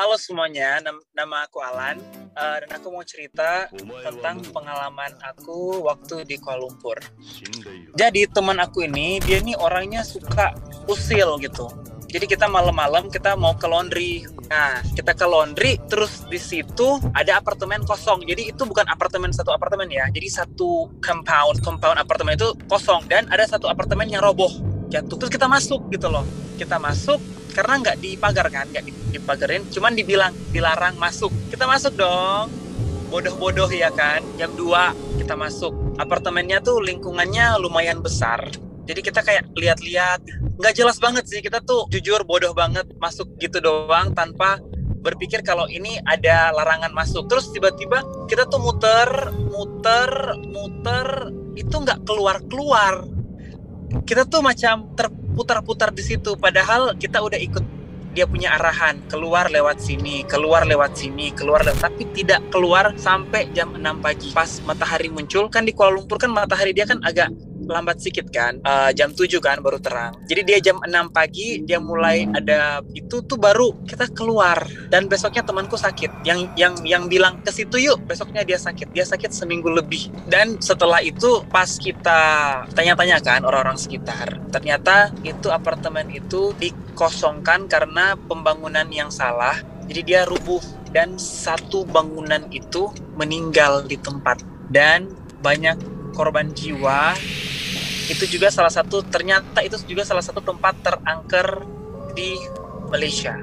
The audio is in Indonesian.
Halo semuanya, nam- nama aku Alan uh, dan aku mau cerita tentang pengalaman aku waktu di Kuala Lumpur. Jadi teman aku ini dia ini orangnya suka usil gitu. Jadi kita malam-malam kita mau ke laundry. Nah, kita ke laundry terus di situ ada apartemen kosong. Jadi itu bukan apartemen satu apartemen ya. Jadi satu compound, compound apartemen itu kosong dan ada satu apartemen yang roboh jatuh. Terus kita masuk gitu loh. Kita masuk karena nggak dipagar kan nggak dipagarin cuman dibilang dilarang masuk. Kita masuk dong. Bodoh-bodoh ya kan jam 2 kita masuk. Apartemennya tuh lingkungannya lumayan besar. Jadi kita kayak lihat-lihat. Nggak jelas banget sih kita tuh jujur bodoh banget masuk gitu doang tanpa berpikir kalau ini ada larangan masuk. Terus tiba-tiba kita tuh muter muter muter itu nggak keluar keluar kita tuh macam terputar-putar di situ padahal kita udah ikut dia punya arahan keluar lewat sini, keluar lewat sini, keluar lewat tapi tidak keluar sampai jam 6 pagi. Pas matahari muncul kan di Kuala Lumpur kan matahari dia kan agak lambat sedikit kan uh, jam 7 kan baru terang. Jadi dia jam 6 pagi dia mulai ada itu tuh baru kita keluar. Dan besoknya temanku sakit. Yang yang yang bilang ke situ yuk besoknya dia sakit. Dia sakit seminggu lebih. Dan setelah itu pas kita tanya-tanya kan orang-orang sekitar ternyata itu apartemen itu dikosongkan karena pembangunan yang salah. Jadi dia rubuh. Dan satu bangunan itu meninggal di tempat. Dan banyak korban jiwa itu juga salah satu ternyata itu juga salah satu tempat terangker di Malaysia.